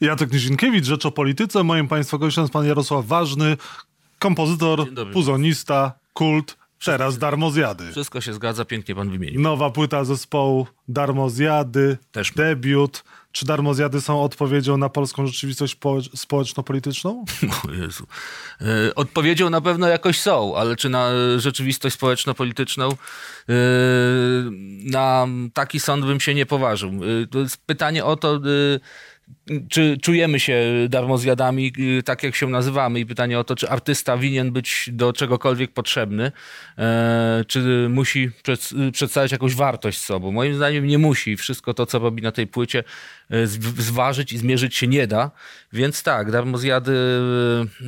Jacek Nizinkiewicz, Rzecz o Polityce. Moim Państwa gościem jest pan Jarosław Ważny, kompozytor, puzonista, kult, teraz Darmozjady. Wszystko się zgadza, pięknie pan wymienił. Nowa płyta zespołu Darmozjady, Też. debiut. Czy Darmozjady są odpowiedzią na polską rzeczywistość po- społeczno-polityczną? O Jezu. E, Odpowiedzią na pewno jakoś są, ale czy na rzeczywistość społeczno-polityczną? E, Na taki sąd bym się nie poważył. E, To jest pytanie o to, czy czujemy się darmozjadami, e, tak jak się nazywamy i pytanie o to, czy artysta winien być do czegokolwiek potrzebny, e, czy musi przed, przedstawiać jakąś wartość sobą. Moim zdaniem nie musi. Wszystko to, co robi na tej płycie, e, zważyć i zmierzyć się nie da. Więc tak, darmozjady,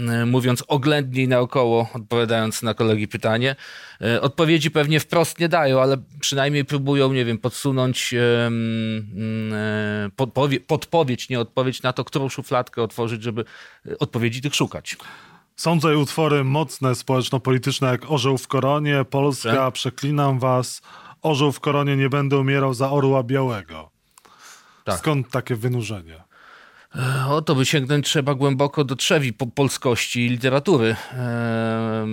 e, mówiąc oględniej naokoło, odpowiadając na kolegi pytanie, odpowiedzi pewnie wprost nie dają, ale przynajmniej próbują, nie wiem, podsunąć podpowie- podpowiedź, nie odpowiedź na to, którą szufladkę otworzyć, żeby e, odpowiedzi tych szukać. Są tutaj utwory mocne, społeczno-polityczne, jak Orzeł w koronie, Polska, Tak. przeklinam was, Orzeł w koronie nie będę umierał za orła białego. Tak. Skąd takie wynurzenie? O, to by sięgnąć trzeba głęboko do trzewi po polskości i literatury, e,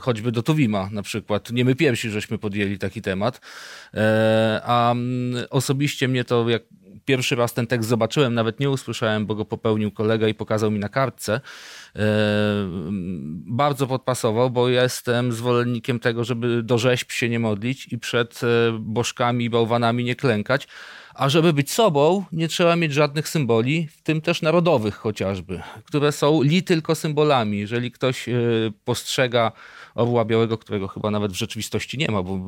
choćby do Tuwima na przykład. Nie my pierwsi żeśmy podjęli taki temat, e, a mm, osobiście mnie to, jak pierwszy raz ten tekst zobaczyłem, nawet nie usłyszałem, bo go popełnił kolega i pokazał mi na kartce, e, bardzo podpasował, bo jestem zwolennikiem tego, żeby do rzeźb się nie modlić i przed e, bożkami i bałwanami nie klękać, a żeby być sobą, nie trzeba mieć żadnych symboli, w tym też narodowych chociażby, które są li tylko symbolami. Jeżeli ktoś e, postrzega orła białego, którego chyba nawet w rzeczywistości nie ma, bo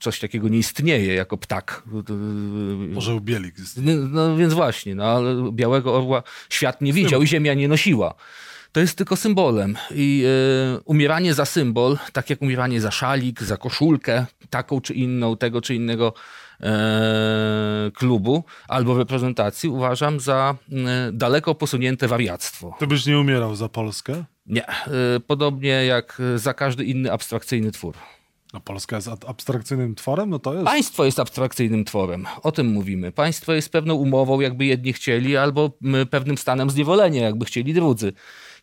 coś takiego nie istnieje jako ptak. Orzeł bielik. No, no więc właśnie, no, ale białego orła świat nie widział i ziemia nie nosiła. To jest tylko symbolem. I e, umieranie za symbol, tak jak umieranie za szalik, za koszulkę, taką czy inną, tego czy innego klubu albo reprezentacji, uważam za e, daleko posunięte wariactwo. Ty byś nie umierał za Polskę? Nie. E, podobnie jak za każdy inny abstrakcyjny twór. No Polska jest ab- abstrakcyjnym tworem? No to jest... Państwo jest abstrakcyjnym tworem. O tym mówimy. Państwo jest pewną umową, jakby jedni chcieli, albo pewnym stanem zniewolenia, jakby chcieli drudzy.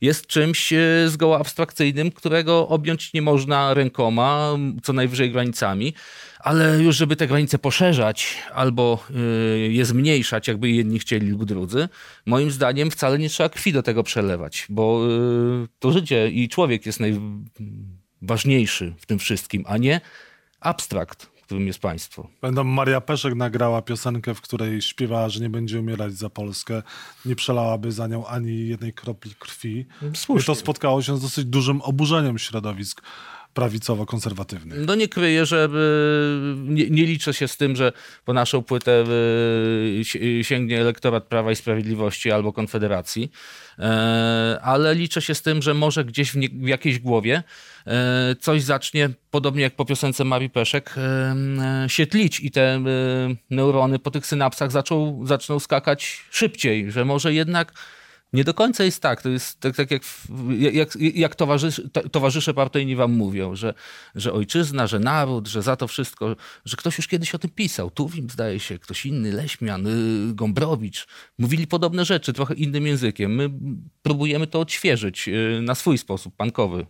Jest czymś e, zgoła abstrakcyjnym, którego objąć nie można rękoma, co najwyżej granicami, ale już żeby te granice poszerzać albo e, je zmniejszać, jakby jedni chcieli lub drudzy, moim zdaniem wcale nie trzeba krwi do tego przelewać, bo e, to życie i człowiek jest najważniejszy w tym wszystkim, a nie abstrakt, którym jest państwo. Będą Maria Peszek nagrała piosenkę, w której śpiewała, że nie będzie umierać za Polskę. Nie przelałaby za nią ani jednej kropli krwi. I Słusznie. to spotkało się z dosyć dużym oburzeniem środowisk prawicowo-konserwatywnych. No nie kryję, że nie, nie liczę się z tym, że po naszą płytę y, si- sięgnie elektorat Prawa i Sprawiedliwości albo Konfederacji, E, ale liczę się z tym, że może gdzieś w, nie, w jakiejś głowie e, coś zacznie, podobnie jak po piosence Marii Peszek, e, się tlić i te neurony po tych synapsach zaczą, zaczną skakać szybciej, że może jednak nie do końca jest tak. To jest tak, tak jak, jak, jak towarzysz, to- towarzysze partyjni wam mówią, że, że ojczyzna, że naród, że za to wszystko, że ktoś już kiedyś o tym pisał. Tuwim zdaje się, ktoś inny, Leśmian, y, Gombrowicz. Mówili podobne rzeczy, trochę innym językiem. My próbujemy to odświeżyć y, na swój sposób, pankowy.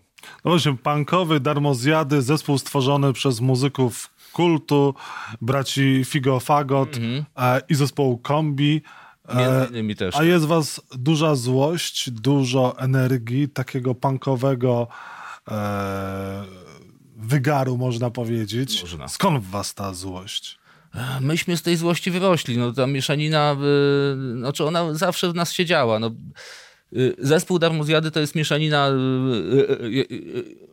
No właśnie, punkowy, darmozjady, zespół stworzony przez muzyków kultu, braci Figo Fagot e, i zespołu Kombi. E, Między innymi też. A jest was duża złość, dużo energii, takiego punkowego e, wygaru, można powiedzieć. Można. Skąd w was ta złość? Myśmy z tej złości wyrośli. No, ta mieszanina, y, znaczy ona zawsze w nas siedziała. No, y, zespół Darmozjady to jest mieszanina,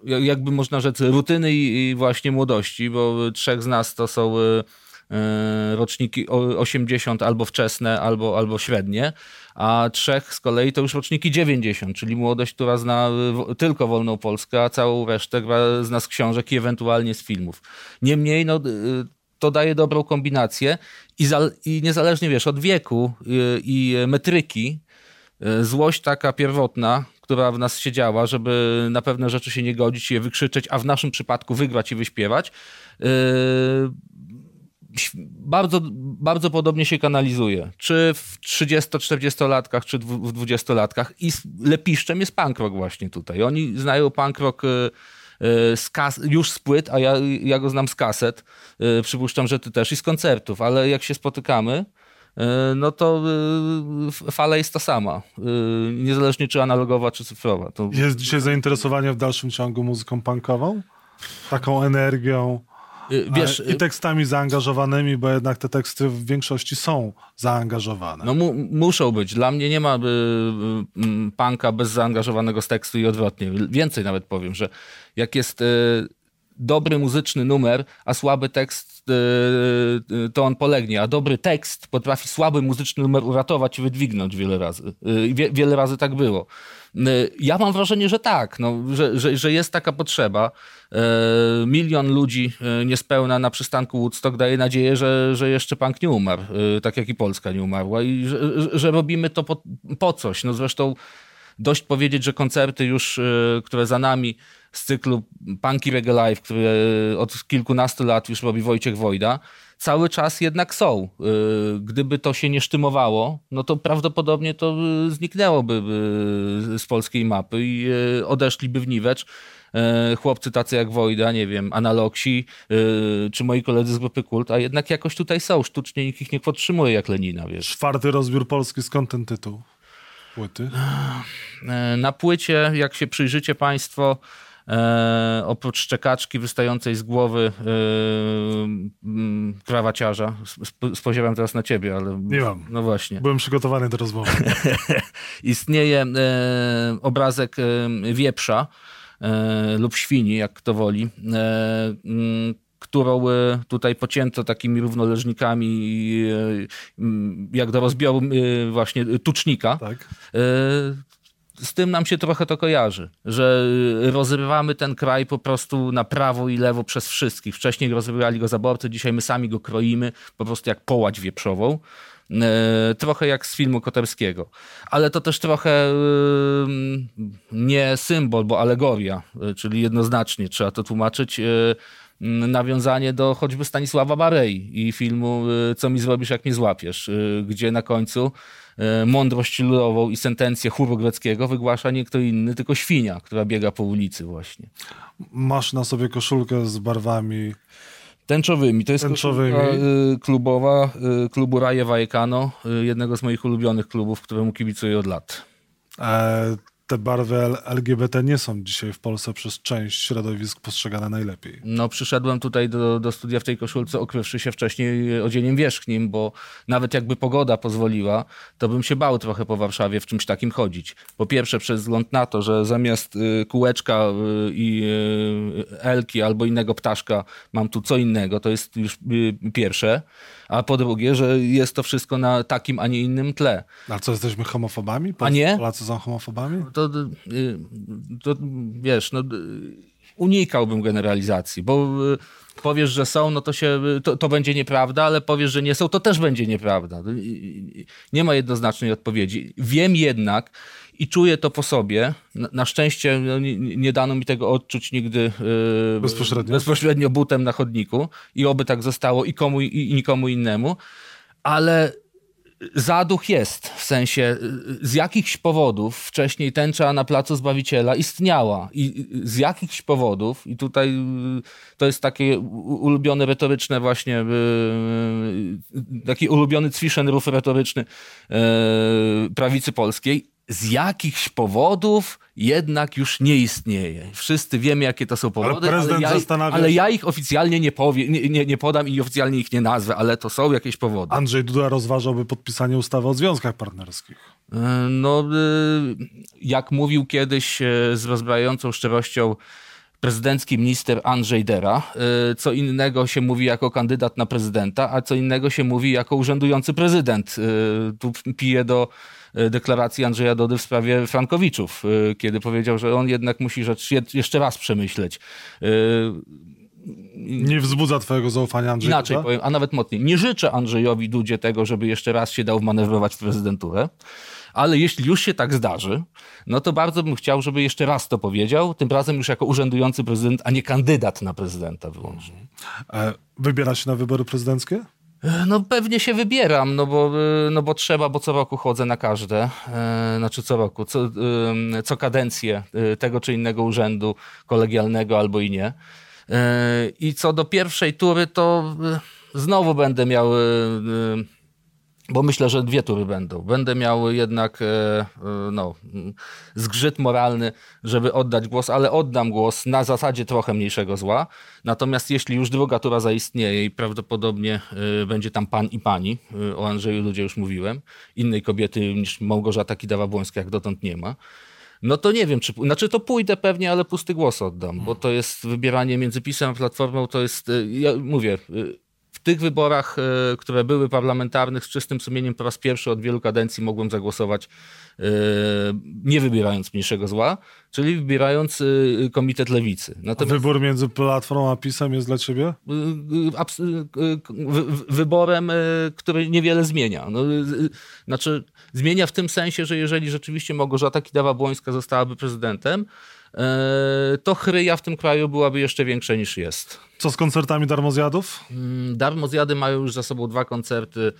y, jakby można rzec, rutyny i, i właśnie młodości, bo trzech z nas to są roczniki o- 80 albo wczesne, albo, albo średnie, a trzech z kolei to już roczniki 90, czyli młodość, która zna wo- tylko wolną Polskę, a całą resztę zna z książek i ewentualnie z filmów. Niemniej, no, y, to daje dobrą kombinację i, za, i niezależnie, wiesz, od wieku i metryki, złość taka pierwotna, która w nas siedziała, żeby na pewne rzeczy się nie godzić je wykrzyczeć, a w naszym przypadku wygrać i wyśpiewać, y, bardzo, bardzo podobnie się kanalizuje. Czy w 30-40-latkach, czy w 20-latkach. I lepiszczem jest punk rock właśnie tutaj. Oni znają punk rock z kas- już z płyt, a ja, ja go znam z kaset. Przypuszczam, że ty też i z koncertów, ale jak się spotykamy, no to fala jest ta sama. Niezależnie czy analogowa, czy cyfrowa. To... Jest dzisiaj zainteresowanie w dalszym ciągu muzyką punkową? Taką energią? Y, wiesz, I y, tekstami zaangażowanymi, bo jednak te teksty w większości są zaangażowane. No mu, muszą być. Dla mnie nie ma y, y, punka bez zaangażowanego z tekstu i odwrotnie. Więcej nawet powiem, że jak jest y, dobry muzyczny numer, a słaby tekst, to on polegnie, a dobry tekst potrafi słaby muzyczny numer uratować i wydwignąć wiele razy. Wiele razy tak było. Ja mam wrażenie, że tak, no, że, że, że jest taka potrzeba. E, milion ludzi e, niespełna na przystanku Woodstock daje nadzieję, że, że jeszcze punk nie umarł, e, tak jak i Polska nie umarła i że, że robimy to po, po coś. No zresztą dość powiedzieć, że koncerty już, które za nami z cyklu Punky Reggae Live, które od kilkunastu lat już robi Wojciech Wojda, cały czas jednak są. Gdyby to się nie sztymowało, no to prawdopodobnie to zniknęłoby z polskiej mapy i odeszliby w niwecz. E, chłopcy tacy jak Wojda, nie wiem, Analoksi, e, czy moi koledzy z grupy Kult, a jednak jakoś tutaj są. Sztucznie nikt ich nie podtrzymuje jak Lenina, wiesz. Czwarty rozbiór polski, skąd ten tytuł? Płyty? E, na płycie, jak się przyjrzycie państwo, E, oprócz szczekaczki wystającej z głowy e, krawaciarza. Spodziewam teraz na ciebie, ale... Nie mam. No właśnie. Byłem przygotowany do rozmowy. Istnieje e, obrazek wieprza, lub świni, jak kto woli, którą e, tutaj pocięto takimi równoleżnikami, mm, jak do rozbioru właśnie tucznika. Tak. Z tym nam się trochę to kojarzy, że rozrywamy ten kraj po prostu na prawo i lewo przez wszystkich. Wcześniej rozrywali go zaborcy, dzisiaj my sami go kroimy po prostu jak połać wieprzową. E, trochę jak z filmu Koterskiego. Ale to też trochę e, nie symbol, bo alegoria, e, czyli jednoznacznie trzeba to tłumaczyć nawiązanie do choćby Stanisława Barei i filmu Co mi zrobisz, jak mnie złapiesz, gdzie na końcu mądrość ludową i sentencję chóru greckiego wygłasza nie kto inny, tylko świnia, która biega po ulicy właśnie. Masz na sobie koszulkę z barwami Tęczowymi. To jest Tęczowymi. Y, klubowa y, klubu Raje Vallecano, y, jednego z moich ulubionych klubów, któremu kibicuję od lat. E, te barwy LGBT nie są dzisiaj w Polsce przez część środowisk postrzegane najlepiej. No, przyszedłem tutaj do, do studia w tej koszulce, okrywszy się wcześniej odzieniem wierzchnim, bo nawet jakby pogoda pozwoliła, to bym się bał trochę po Warszawie w czymś takim chodzić. Po pierwsze, przez wzgląd na to, że zamiast y, kółeczka y, i y, elki albo innego ptaszka mam tu co innego, to jest już pierwsze a po drugie, że jest to wszystko na takim, a nie innym tle. A co, jesteśmy homofobami? A nie? Polacy są homofobami? To, y, to wiesz, no, unikałbym generalizacji, bo y, powiesz, że są, no to, się, to, to, będzie nieprawda, ale powiesz, że nie są, to też będzie nieprawda. Nie ma jednoznacznej odpowiedzi. Wiem jednak, i czuję to po sobie. Na, na szczęście no, nie, nie, dano mi tego odczuć nigdy yy, bezpośrednio. bezpośrednio butem na chodniku i oby tak zostało i komu i, i nikomu innemu, ale zaduch jest, w sensie z jakichś powodów wcześniej tęcza na Placu Zbawiciela istniała i z jakichś powodów, i tutaj to jest takie ulubione retoryczne właśnie, taki ulubiony Zwischenruf retoryczny prawicy polskiej, z jakichś powodów jednak już nie istnieje. Wszyscy wiemy, jakie to są powody, ale, ale, ja, zastanawia... ale ja, ich oficjalnie nie, powie, nie, nie, nie, podam i oficjalnie ich nie nazwę, ale to są jakieś powody. Andrzej Duda rozważałby podpisanie ustawy o związkach partnerskich. E, no, e, jak mówił kiedyś e, z rozbrajającą szczerością prezydencki minister Andrzej Dera. Co innego się mówi jako kandydat na prezydenta, a co innego się mówi jako urzędujący prezydent. Tu pije do E, deklaracji Andrzeja Dody w sprawie Frankowiczów, kiedy powiedział, że on jednak musi rzecz jeszcze raz przemyśleć. Nie wzbudza twojego zaufania Andrzej Inaczej Duda? powiem, a nawet mocniej. Nie życzę Andrzejowi Dudzie tego, żeby jeszcze raz się dał wmanewrować w prezydenturę Ale jeśli już się tak zdarzy, no to bardzo bym chciał, żeby jeszcze raz to powiedział, tym razem już jako urzędujący prezydent, a nie kandydat na prezydenta wyłącznie. Wybiera się na wybory prezydenckie? No pewnie się wybieram, no bo, no bo trzeba, bo co roku chodzę na każde, e, znaczy co roku, co, co kadencję tego czy innego urzędu kolegialnego albo i nie. I co do pierwszej tury, to znowu będę miał bo myślę, że dwie tury będą. Będę miał jednak e, e, no, zgrzyt moralny, żeby oddać głos, ale oddam głos na zasadzie trochę mniejszego zła. Natomiast jeśli już druga tura zaistnieje i prawdopodobnie e, będzie tam pan i pani, o Andrzeju ludzie już mówiłem, innej kobiety niż Małgorzata Kidawa-Błońska jak dotąd nie ma, no to nie wiem, czy, znaczy to pójdę pewnie, ale pusty głos oddam, bo to jest wybieranie między PiSem a Platformą, to jest, ja mówię, w tych wyborach, e, które były parlamentarnych, z czystym sumieniem po raz pierwszy od wielu kadencji mogłem zagłosować e, nie wybierając mniejszego zła, czyli wybierając e, Komitet Lewicy. Natomiast... Wybór między Platformą a PiSem jest dla ciebie? Wyborem, który niewiele zmienia. No, znaczy, zmienia w tym sensie, że jeżeli rzeczywiście Małgorzata Kidawa-Błońska zostałaby prezydentem, to chryja w tym kraju byłaby jeszcze większa niż jest. Co z koncertami darmozjadów? Mm, darmozjady mają już za sobą dwa koncerty,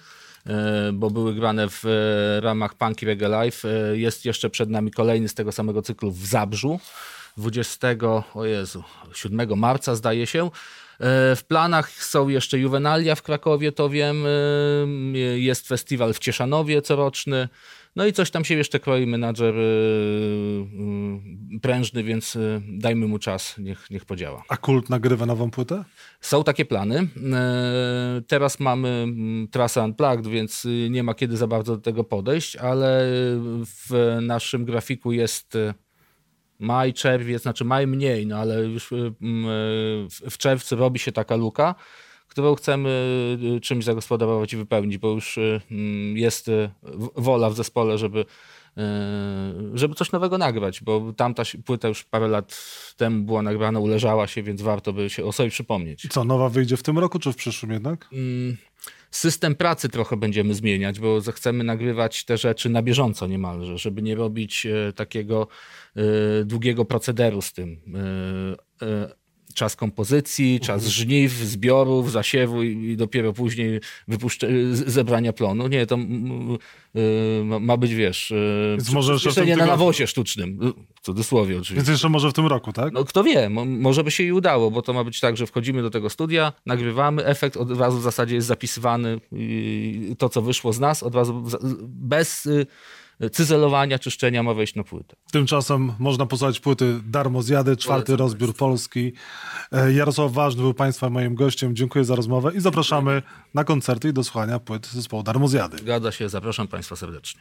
e, bo były grane w e, ramach Punky Reggae Live. Jest jeszcze przed nami kolejny z tego samego cyklu w Zabrzu. 20, o Jezu, 7 marca zdaje się. W planach są jeszcze juwenalia w Krakowie, to wiem. Jest festiwal w Cieszanowie coroczny. No i coś tam się jeszcze kroi menadżer yy, prężny, więc y, dajmy mu czas, niech, niech podziała. A Kult nagrywa nową płytę? Są takie plany. Yy, teraz mamy mm, trasę Unplugged, więc y, nie ma kiedy za bardzo do tego podejść, ale w naszym grafiku jest maj, czerwiec, znaczy maj mniej, no ale już mm, w czerwcu robi się taka luka którą chcemy y, czymś zagospodarować i wypełnić, bo już y, mm, jest y, wola w zespole, żeby, żeby coś nowego nagrać, bo tamta płyta już parę lat temu była nagrana, uleżała się, więc warto by się o sobie przypomnieć. I co, nowa wyjdzie w tym roku, czy w przyszłym jednak? Mm, system pracy trochę będziemy zmieniać, bo chcemy nagrywać te rzeczy na bieżąco niemalże, żeby nie robić takiego długiego procederu z tym czas kompozycji, czas mhm. żniw, zbiorów, zasiewu i, dopiero później wypuszcze, zebrania plonu. Nie, to y, ma być, wiesz, y, Więc może jeszcze nie na nawozie sztucznym, w cudzysłowie oczywiście. Więc jeszcze może w tym roku, tak? No kto wie, może by się i udało, bo to ma być tak, że wchodzimy do tego studia, nagrywamy, efekt od razu w zasadzie jest zapisywany, to co wyszło z nas od razu bez y, cyzelowania, czyszczenia ma wejść na płytę. Tymczasem można posłuchać płyty Darmo Zjady, czwarty Polecam rozbiór Państwa. Polski. E, Jarosław Ważny był Państwa moim gościem. Dziękuję za rozmowę i zapraszamy na koncerty i do słuchania płyt zespołu Darmo Zjady. Zgadza się, zapraszam Państwa serdecznie.